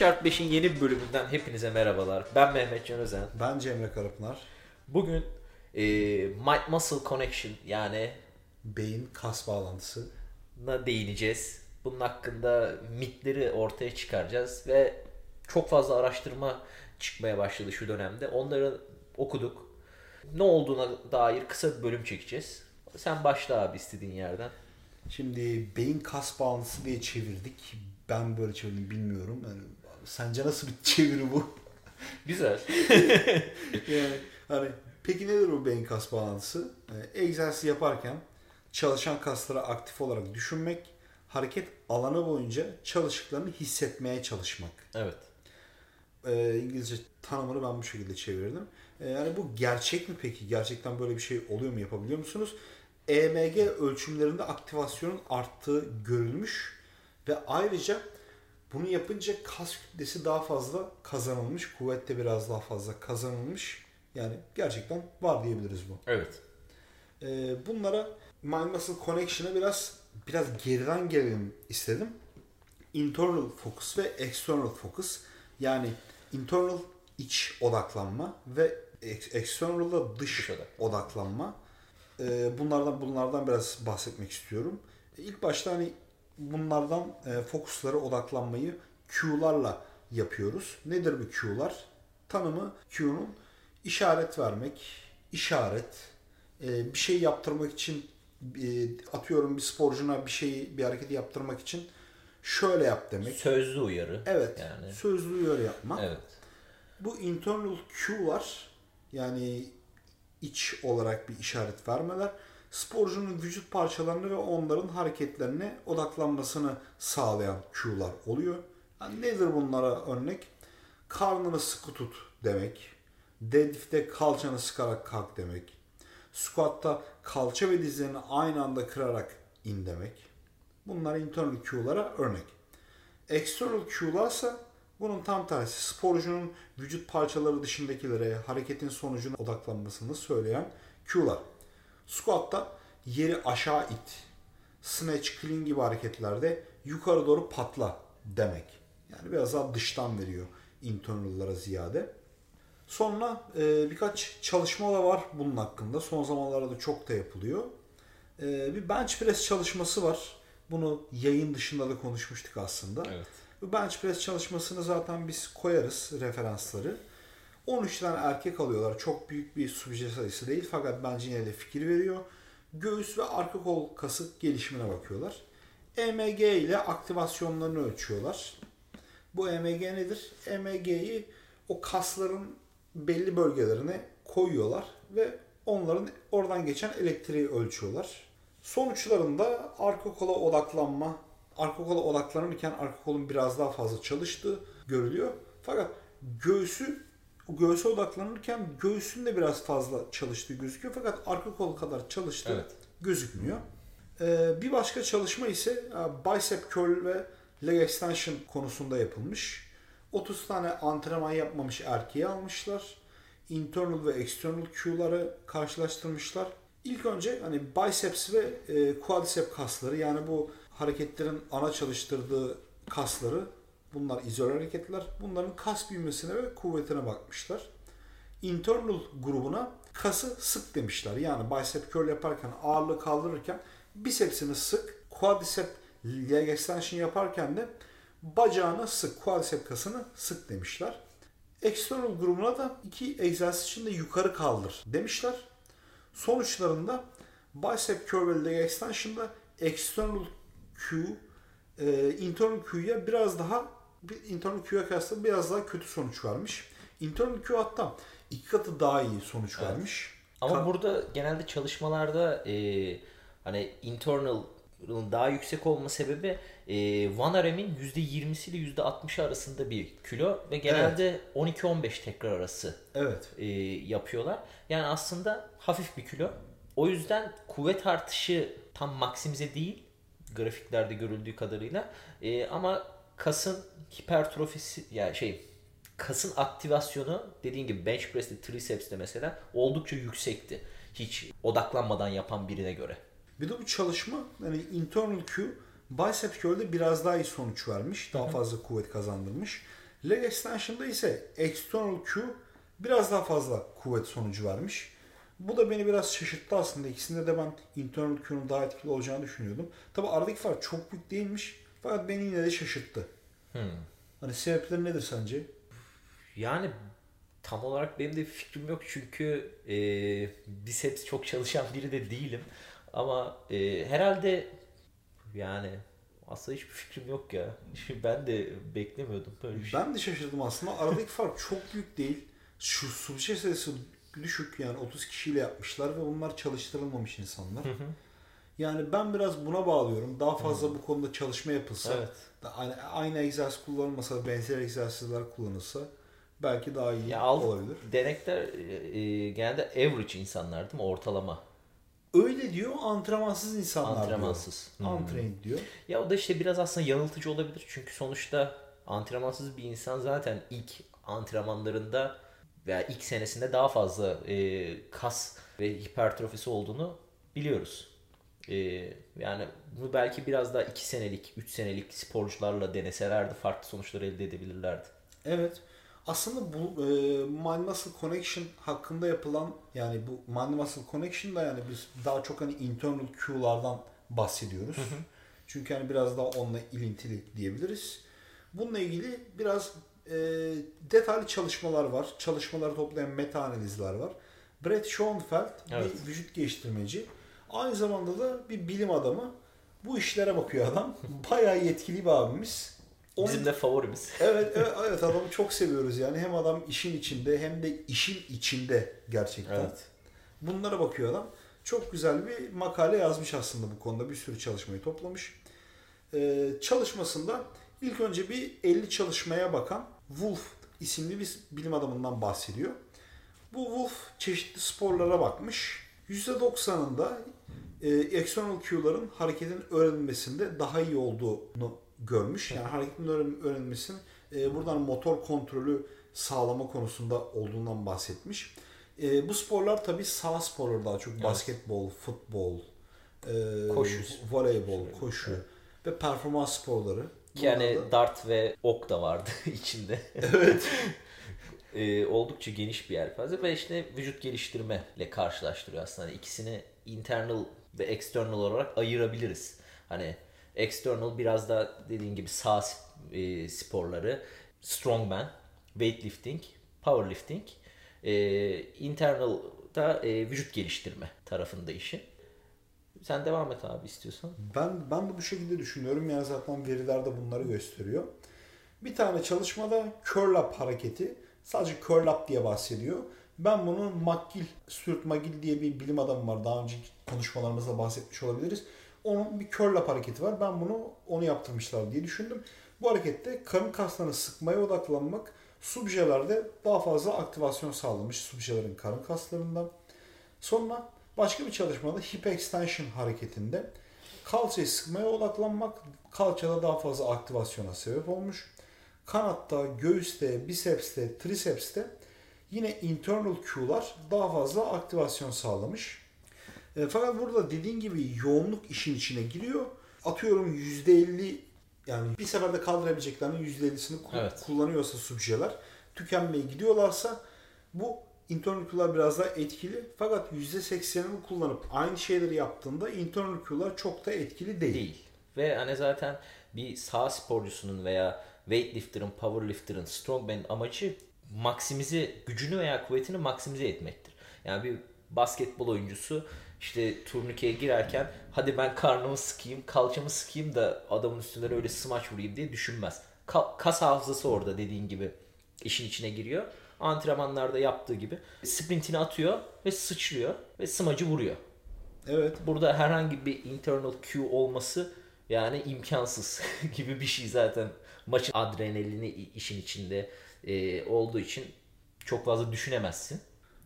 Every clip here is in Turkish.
Şart 5'in yeni bir bölümünden hepinize merhabalar. Ben Mehmet Can Özen. Ben Cemre Karapınar. Bugün e, Mind Muscle Connection yani Beyin kas bağlantısı. na değineceğiz. Bunun hakkında mitleri ortaya çıkaracağız ve çok fazla araştırma çıkmaya başladı şu dönemde. Onları okuduk. Ne olduğuna dair kısa bir bölüm çekeceğiz. Sen başla abi istediğin yerden. Şimdi beyin kas bağlantısı diye çevirdik. Ben böyle çevirdim bilmiyorum. Yani, sence nasıl bir çeviri bu? Güzel. yani hani peki nedir bu beyin kas bağlantısı? Ee, egzersiz yaparken çalışan kasları aktif olarak düşünmek, hareket alanı boyunca çalıştıklarını hissetmeye çalışmak. Evet. Ee, İngilizce tanımını ben bu şekilde çevirdim. Ee, yani bu gerçek mi peki? Gerçekten böyle bir şey oluyor mu? Yapabiliyor musunuz? EMG ölçümlerinde aktivasyonun arttığı görülmüş ve ayrıca bunu yapınca kas kütlesi daha fazla kazanılmış, kuvvet de biraz daha fazla kazanılmış. Yani gerçekten var diyebiliriz bu. Evet. Ee, bunlara Mind Muscle Connection'a biraz biraz geriden gelelim istedim. Internal focus ve external focus yani internal iç odaklanma ve ex- external da dış Dış odak. odaklanma. Ee, bunlardan bunlardan biraz bahsetmek istiyorum. İlk başta hani bunlardan e, fokuslara odaklanmayı Q'larla yapıyoruz. Nedir bu Q'lar? Tanımı Q'nun işaret vermek, işaret, e, bir şey yaptırmak için e, atıyorum bir sporcuna bir şeyi bir hareketi yaptırmak için şöyle yap demek. Sözlü uyarı. Evet. Yani. Sözlü uyarı yapmak. Evet. Bu internal cue'lar yani iç olarak bir işaret vermeler sporcunun vücut parçalarını ve onların hareketlerine odaklanmasını sağlayan cue'lar oluyor. Yani nedir bunlara örnek? Karnını sıkı tut demek. Deadlift'te kalçanı sıkarak kalk demek. Squat'ta kalça ve dizlerini aynı anda kırarak in demek. Bunlar internal cue'lara örnek. External cue'larsa bunun tam tersi sporcunun vücut parçaları dışındakilere hareketin sonucuna odaklanmasını söyleyen cue'lar. Squat'ta yeri aşağı it, snatch, clean gibi hareketlerde yukarı doğru patla demek. Yani biraz daha dıştan veriyor internal'lara ziyade. Sonra e, birkaç çalışma da var bunun hakkında. Son zamanlarda çok da yapılıyor. E, bir bench press çalışması var. Bunu yayın dışında da konuşmuştuk aslında. Evet. Bu bench press çalışmasını zaten biz koyarız referansları. 13 tane erkek alıyorlar. Çok büyük bir subje sayısı değil fakat bence yine de fikir veriyor. Göğüs ve arka kol kası gelişimine bakıyorlar. EMG ile aktivasyonlarını ölçüyorlar. Bu EMG nedir? EMG'yi o kasların belli bölgelerine koyuyorlar ve onların oradan geçen elektriği ölçüyorlar. Sonuçlarında arka kola odaklanma, arka kola odaklanırken arka kolun biraz daha fazla çalıştığı görülüyor. Fakat göğsü göğüse odaklanırken göğsün de biraz fazla çalıştığı gözüküyor. Fakat arka kol kadar çalıştığı Evet. gözükmüyor. Ee, bir başka çalışma ise e, bicep curl ve leg extension konusunda yapılmış. 30 tane antrenman yapmamış erkeği almışlar. Internal ve external Q'ları karşılaştırmışlar. İlk önce hani biceps ve e, quadricep kasları yani bu hareketlerin ana çalıştırdığı kasları bunlar izole hareketler. Bunların kas büyümesine ve kuvvetine bakmışlar. Internal grubuna kası sık demişler. Yani bicep curl yaparken ağırlığı kaldırırken bisepsini sık, quadricep leg extension yaparken de bacağını sık, quadricep kasını sık demişler. External grubuna da iki egzersiz için de yukarı kaldır demişler. Sonuçlarında bicep curl ve leg extension'da external Q e, internal Q'ya biraz daha internal Q'ya kıyasla biraz daha kötü sonuç vermiş. Internal Q hatta iki katı daha iyi sonuç Evet. vermiş. Ama Ka- burada genelde çalışmalarda e, hani internal daha yüksek olma sebebi e, Van Arem'in %20'si ile %60'ı arasında bir kilo ve genelde 12-15 tekrar arası Evet. e, yapıyorlar. Yani aslında hafif bir kilo. O yüzden kuvvet artışı tam maksimize değil grafiklerde görüldüğü kadarıyla. E, ama kasın hipertrofisi yani şey kasın aktivasyonu dediğin gibi bench press'te triceps'te mesela oldukça yüksekti. Hiç odaklanmadan yapan birine göre. Bir de bu çalışma yani internal Q bicep curl'de biraz daha iyi sonuç vermiş. Daha fazla kuvvet kazandırmış. Leg extension'da ise external Q biraz daha fazla kuvvet sonucu vermiş. Bu da beni biraz şaşırttı aslında. İkisinde de ben internal Q'nun daha etkili olacağını düşünüyordum. Tabi aradaki fark çok büyük değilmiş. Fakat beni yine de şaşırttı. Hmm. Hani sebepleri nedir sence? Yani tam olarak benim de bir fikrim yok çünkü e, biceps çok çalışan biri de değilim. Ama e, herhalde yani aslında hiçbir fikrim yok ya. Ben de beklemiyordum böyle bir şey. Ben de şaşırdım aslında. Aradaki fark çok büyük değil. Şu subje sayısı düşük yani 30 kişiyle yapmışlar ve bunlar çalıştırılmamış insanlar. Yani ben biraz buna bağlıyorum. Daha fazla bu konuda çalışma yapılsa, Evet. aynı, aynı egzersiz kullanılmasa, benzer egzersizler kullanılsa belki daha iyi Ya aldık. olabilir. Denekler e, e, genelde average insanlar değil mi? Ortalama. Öyle diyor antrenmansız insanlar Antrenmansız. diyor. Hmm. Untrained diyor. Ya o da işte biraz aslında yanıltıcı olabilir. Çünkü sonuçta antrenmansız bir insan zaten ilk antrenmanlarında veya ilk senesinde daha fazla e, kas ve hipertrofisi olduğunu biliyoruz. E, yani bunu belki biraz daha 2 senelik, 3 senelik sporcularla deneselerdi farklı sonuçlar elde edebilirlerdi. Evet. Aslında bu e, Mind Muscle Connection hakkında yapılan yani bu Mind Muscle Connection'da yani biz daha çok hani internal Q'lardan bahsediyoruz. Çünkü hani biraz daha onunla ilintili diyebiliriz. Bununla ilgili biraz e, detaylı çalışmalar var. Çalışmaları toplayan meta analizler var. Brett Schoenfeld Evet. bir vücut geliştirmeci. Aynı zamanda da bir bilim adamı. Bu işlere bakıyor adam. Bayağı yetkili bir abimiz. Onun- Bizim de favorimiz. Evet, evet, evet adamı çok seviyoruz yani. Hem adam işin içinde hem de işin içinde gerçekten. Evet. Bunlara bakıyor adam. Çok güzel bir makale yazmış aslında bu konuda. Bir sürü çalışmayı toplamış. Ee, çalışmasında ilk önce bir 50 çalışmaya bakan Wolf isimli bir bilim adamından bahsediyor. Bu Wolf çeşitli sporlara bakmış. %90'ında e, external cue'ların hareketin öğrenilmesinde daha iyi olduğunu görmüş. Yani hareketin öğren- öğrenilmesinin e, buradan motor kontrolü sağlama konusunda olduğundan bahsetmiş. E, bu sporlar tabii sağ sporları daha çok. Basketbol, futbol, e, Koşu. voleybol, koşu ve performans sporları. Yani dart ve ok da vardı içinde. Evet. oldukça geniş bir yelpaze ve işte vücut geliştirme ile karşılaştırıyor aslında. Hani ikisini internal ve external olarak ayırabiliriz. Hani external biraz da dediğin gibi sağ e, sporları, strongman, weightlifting, powerlifting, e, internal da e, vücut geliştirme tarafında işi. Sen devam et abi istiyorsan. Ben ben de bu şekilde düşünüyorum. Yani zaten veriler de bunları gösteriyor. Bir tane çalışmada curl up hareketi sadece curl up diye bahsediyor. Ben bunu McGill, Stuart McGill diye bir bilim adamı var. Daha önceki konuşmalarımızda bahsetmiş olabiliriz. Onun bir curl up hareketi var. Ben bunu onu yaptırmışlar diye düşündüm. Bu harekette karın kaslarını sıkmaya odaklanmak subjelerde daha fazla aktivasyon sağlamış subjelerin karın kaslarından. Sonra başka bir çalışmada hip extension hareketinde kalçayı sıkmaya odaklanmak kalçada daha fazla aktivasyona sebep olmuş. Kanatta, göğüste, bicepste, tricepste yine internal cue'lar daha fazla aktivasyon sağlamış. E, fakat burada dediğin gibi yoğunluk işin içine giriyor. Atıyorum %50 yani bir seferde kaldırabileceklerinin %50'sini ku- Evet. kullanıyorsa subjeler tükenmeye gidiyorlarsa bu internal cue'lar biraz daha etkili. Fakat %80'ini kullanıp aynı şeyleri yaptığında internal cue'lar çok da etkili değil. değil. Ve hani zaten bir sağ sporcusunun veya weightlifter'ın, powerlifter'ın, strongman'in amacı maksimize gücünü veya kuvvetini maksimize etmektir. Yani bir basketbol oyuncusu işte turnikeye girerken hadi ben karnımı sıkayım, kalçamı sıkayım da adamın üstünden öyle smaç vurayım diye düşünmez. Ka- kas hafızası orada dediğin gibi işin içine giriyor. Antrenmanlarda yaptığı gibi sprintini atıyor ve sıçrıyor ve smacı vuruyor. Evet. Burada herhangi bir internal cue olması yani imkansız gibi bir şey zaten. Maçın adrenalini işin içinde e, olduğu için çok fazla düşünemezsin.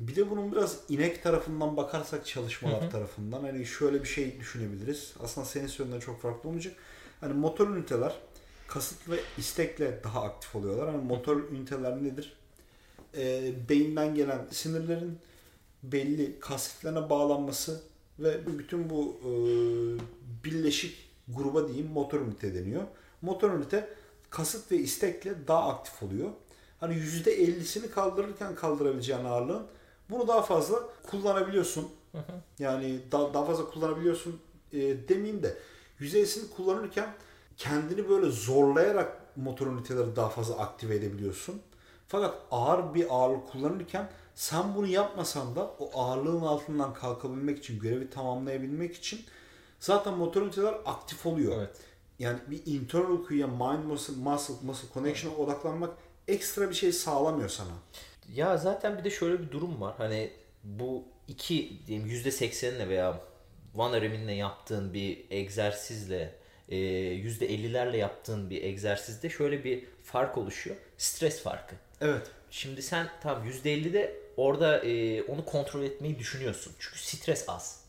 Bir de bunun biraz inek tarafından bakarsak çalışmalar tarafından hani şöyle bir şey düşünebiliriz. Aslında senin söylediğinden çok farklı olmayacak. Hani motor üniteler kasıt ve istekle daha aktif oluyorlar. Hani motor üniteler nedir? Ee, beyinden gelen sinirlerin belli kasıtlarına bağlanması ve bütün bu e, birleşik gruba diyeyim motor ünite deniyor. Motor ünite kasıt ve istekle daha aktif oluyor. Hani %50'sini kaldırırken kaldırabileceğin ağırlığın bunu daha fazla kullanabiliyorsun. Yani daha, daha fazla kullanabiliyorsun e, demeyeyim de %50'sini kullanırken kendini böyle zorlayarak motor üniteleri daha fazla aktive edebiliyorsun. Fakat ağır bir ağırlık kullanırken sen bunu yapmasan da o ağırlığın altından kalkabilmek için, görevi tamamlayabilmek için zaten motor üniteler aktif oluyor. Evet. Yani bir internal Q'ya mind muscle, muscle, muscle connection'a odaklanmak ekstra bir şey sağlamıyor sana. Ya zaten bir de şöyle bir durum var. Hani bu iki diyeyim %80'le veya Van Aremin'le yaptığın bir egzersizle e, %50'lerle yaptığın bir egzersizde şöyle bir fark oluşuyor. Stres farkı. Evet. Şimdi sen tam %50'de orada e, onu kontrol etmeyi düşünüyorsun. Çünkü stres az.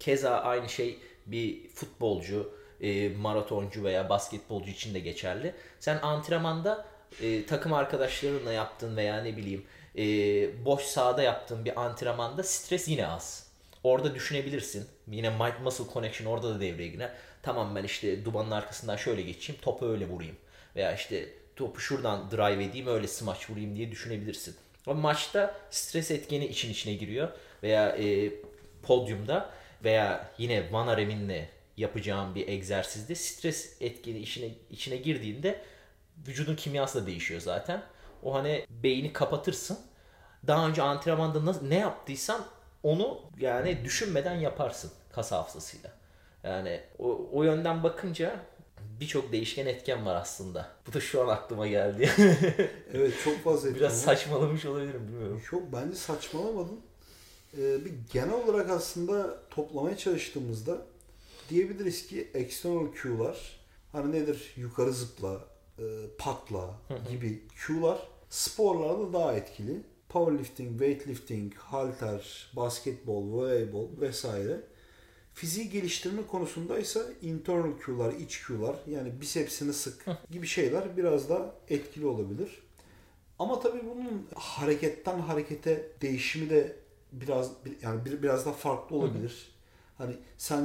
Keza aynı şey bir futbolcu, e, maratoncu veya basketbolcu için de geçerli. Sen antrenmanda e, takım arkadaşlarınla yaptığın veya ne bileyim e, boş sahada yaptığın bir antrenmanda stres yine az. Orada düşünebilirsin. Yine mind muscle connection orada da devreye girer. Tamam ben işte dumanın arkasından şöyle geçeyim, topu öyle vurayım. Veya işte topu şuradan drive edeyim, öyle smaç vurayım diye düşünebilirsin. Ama maçta stres etkeni için içine giriyor. Veya e, podyumda veya yine Van Aremin'le yapacağım bir egzersizde stres etkeni içine, içine girdiğinde vücudun kimyası da değişiyor zaten. O hani beyni kapatırsın. Daha önce antrenmanda nasıl, ne yaptıysan onu yani düşünmeden yaparsın kas hafızasıyla. Yani o, o yönden bakınca birçok değişken etken var aslında. Bu da şu an aklıma geldi. Evet çok fazla Biraz saçmalamış olabilirim bilmiyorum. Yok bence saçmalamadın. Ee, bir genel olarak aslında toplamaya çalıştığımızda diyebiliriz ki external cue'lar hani nedir yukarı zıpla, e, patla gibi cue'lar sporlarda daha etkili. Powerlifting, weightlifting, halter, basketbol, voleybol vesaire. Fiziği geliştirme konusunda ise internal cue'lar, iç cue'lar yani bisepsini sık gibi şeyler biraz daha etkili olabilir. Ama tabii bunun hareketten harekete değişimi de biraz bir- yani bir, biraz da farklı olabilir. Hani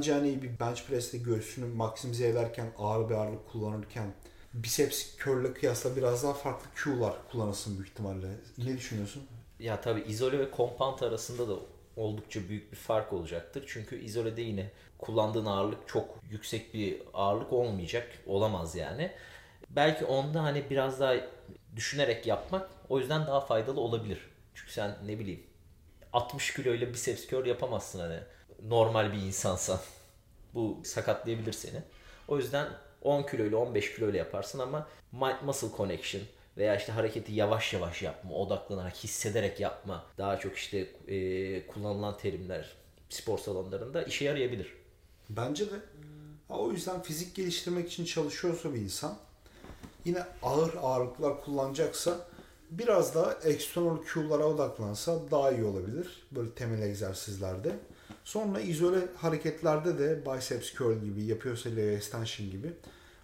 hani bir bench press'te göğsünü maksimize ederken ağır bir ağırlık kullanırken biceps curl'le kıyasla biraz daha farklı cue'lar kullanırsın büyük ihtimalle. Ne düşünüyorsun? Ya tabii izole ve compound arasında da oldukça büyük bir fark olacaktır. Çünkü izolede yine kullandığın ağırlık çok yüksek bir ağırlık olmayacak. Olamaz yani. Belki onda hani biraz daha düşünerek yapmak o yüzden daha faydalı olabilir. Çünkü sen ne bileyim 60 kiloyla biceps curl yapamazsın hani normal bir insansan. Bu sakatlayabilir seni. O yüzden 10 kiloyla 15 kiloyla yaparsın ama mind muscle connection veya işte hareketi yavaş yavaş yapma, odaklanarak, hissederek yapma daha çok işte e, kullanılan terimler spor salonlarında işe yarayabilir. Bence de. O yüzden fizik geliştirmek için çalışıyorsa bir insan yine ağır ağırlıklar kullanacaksa biraz daha external cue'lara odaklansa daha iyi olabilir. Böyle temel egzersizlerde. Sonra izole hareketlerde de biceps curl gibi yapıyorsa leg extension gibi.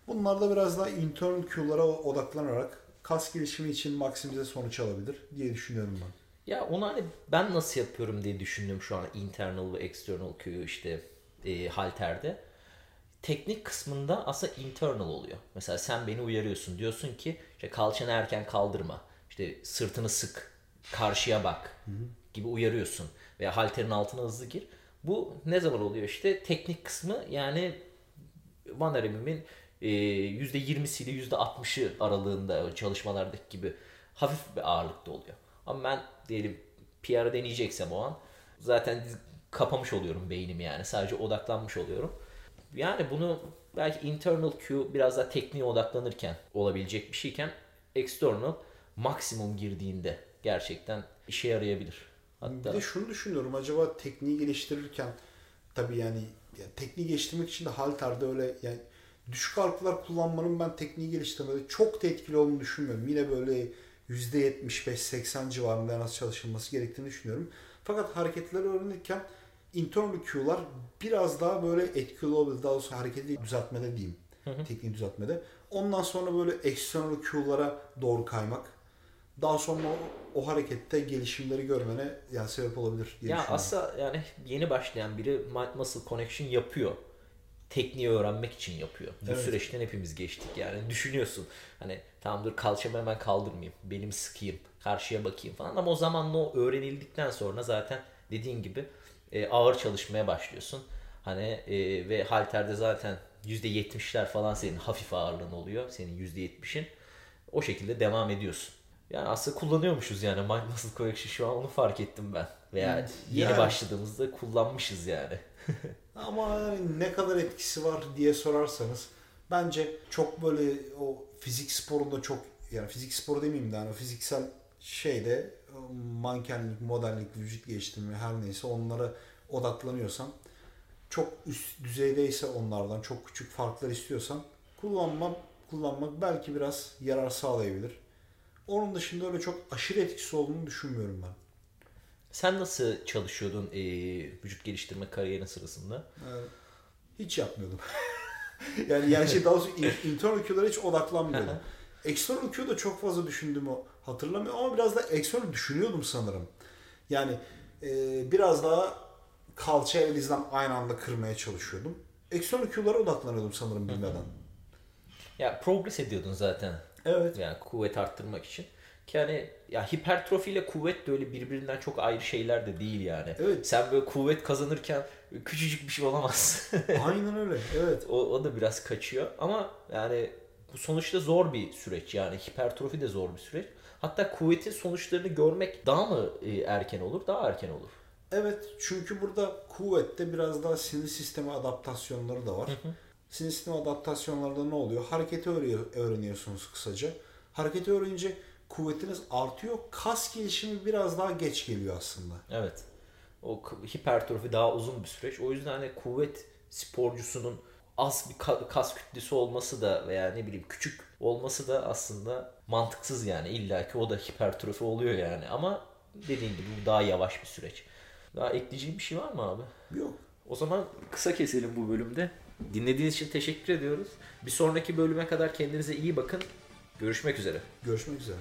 Bunlarda biraz daha internal cue'lara odaklanarak kas gelişimi için maksimize sonuç alabilir diye düşünüyorum ben. Ya onu hani ben nasıl yapıyorum diye düşündüm şu an internal ve external Q'yu işte e, halterde. Teknik kısmında aslında internal oluyor. Mesela sen beni uyarıyorsun. Diyorsun ki işte kalçanı erken kaldırma. İşte sırtını sık. Karşıya bak. Gibi uyarıyorsun. Veya halterin altına hızlı gir. Bu ne zaman oluyor işte? Teknik kısmı yani Van Aremin'in e, %20'siyle %60'ı aralığında çalışmalardaki gibi hafif bir ağırlıkta oluyor. Ama ben diyelim PR'ı deneyeceksem o an zaten kapamış oluyorum beynimi yani. Sadece odaklanmış oluyorum. Yani bunu belki internal Q biraz daha tekniğe odaklanırken olabilecek bir şeyken external maksimum girdiğinde gerçekten işe yarayabilir. Hatta Bir de şunu düşünüyorum acaba tekniği geliştirirken tabii yani ya tekniği geliştirmek için de halterde öyle yani düşük ağırlıklar kullanmanın ben tekniği geliştirmede çok da etkili olduğunu düşünmüyorum. Yine böyle %75-80 civarında en az çalışılması gerektiğini düşünüyorum. Fakat hareketleri öğrenirken internal cue'lar biraz daha böyle etkili olabilir. Daha doğrusu hareketi düzeltmede diyeyim. Tekniği düzeltmede. Ondan sonra böyle external cue'lara doğru kaymak. Daha sonra o, o harekette gelişimleri görmene yani sebep olabilir diye ya aslında yani yeni başlayan biri mind muscle connection yapıyor. tekniği öğrenmek için yapıyor. Bu Evet. süreçten hepimiz geçtik yani. Düşünüyorsun hani tamam dur kalçamı hemen kaldırmayayım. Belimi sıkayım. Karşıya bakayım falan. Ama o zamanla o öğrenildikten sonra zaten dediğin gibi e, ağır çalışmaya başlıyorsun. Hani e, ve halterde zaten %70'ler falan senin hafif ağırlığın oluyor. Senin %70'in. O şekilde devam ediyorsun. Yani aslında kullanıyormuşuz yani Mind Muscle Correction şu an onu fark ettim ben. Veya Evet, yeni yani. başladığımızda kullanmışız yani. Ama yani ne kadar etkisi var diye sorarsanız bence çok böyle o fizik sporunda çok yani fizik sporu demeyeyim de yani o fiziksel şeyde mankenlik, modellik, vücut geliştirme her neyse onlara odaklanıyorsan çok üst düzeydeyse onlardan çok küçük farklar istiyorsan kullanmam kullanmak belki biraz yarar sağlayabilir. Onun dışında öyle çok aşırı etkisi olduğunu düşünmüyorum ben. Sen nasıl çalışıyordun e, vücut geliştirme kariyerin sırasında? Ee, hiç yapmıyordum. yani yani şey daha doğrusu in- internal hiç odaklanmıyordum. external Q'da çok fazla düşündüğümü hatırlamıyorum ama biraz da external düşünüyordum sanırım. Yani e, biraz daha kalça ve dizden aynı anda kırmaya çalışıyordum. External Q'lara odaklanıyordum sanırım bilmeden. Ya progress ediyordun zaten. Evet. Yani kuvvet arttırmak için. Ki hani ya hipertrofi ile kuvvet de öyle birbirinden çok ayrı şeyler de değil yani. Evet. Sen böyle kuvvet kazanırken küçücük bir şey olamazsın. Aynen öyle. Evet. o, o da biraz kaçıyor ama yani bu sonuçta zor bir süreç yani hipertrofi de zor bir süreç. Hatta kuvvetin sonuçlarını görmek daha mı e, erken olur? Daha erken olur. Evet çünkü burada kuvvette biraz daha sinir sistemi adaptasyonları da var. Sinir sistemi adaptasyonlarda ne oluyor? Hareketi öğreniyor- öğreniyorsunuz kısaca. Hareketi öğrenince kuvvetiniz artıyor. Kas gelişimi biraz daha geç geliyor aslında. Evet. O hipertrofi daha uzun bir süreç. O yüzden hani kuvvet sporcusunun az bir ka- kas kütlesi olması da veya ne bileyim küçük olması da aslında mantıksız yani. İlla ki o da hipertrofi oluyor yani. Ama dediğin gibi bu daha yavaş bir süreç. Daha ekleyeceğim bir şey var mı abi? Yok. O zaman kısa keselim bu bölümde. Dinlediğiniz için teşekkür ediyoruz. Bir sonraki bölüme kadar kendinize iyi bakın. Görüşmek üzere. Görüşmek üzere.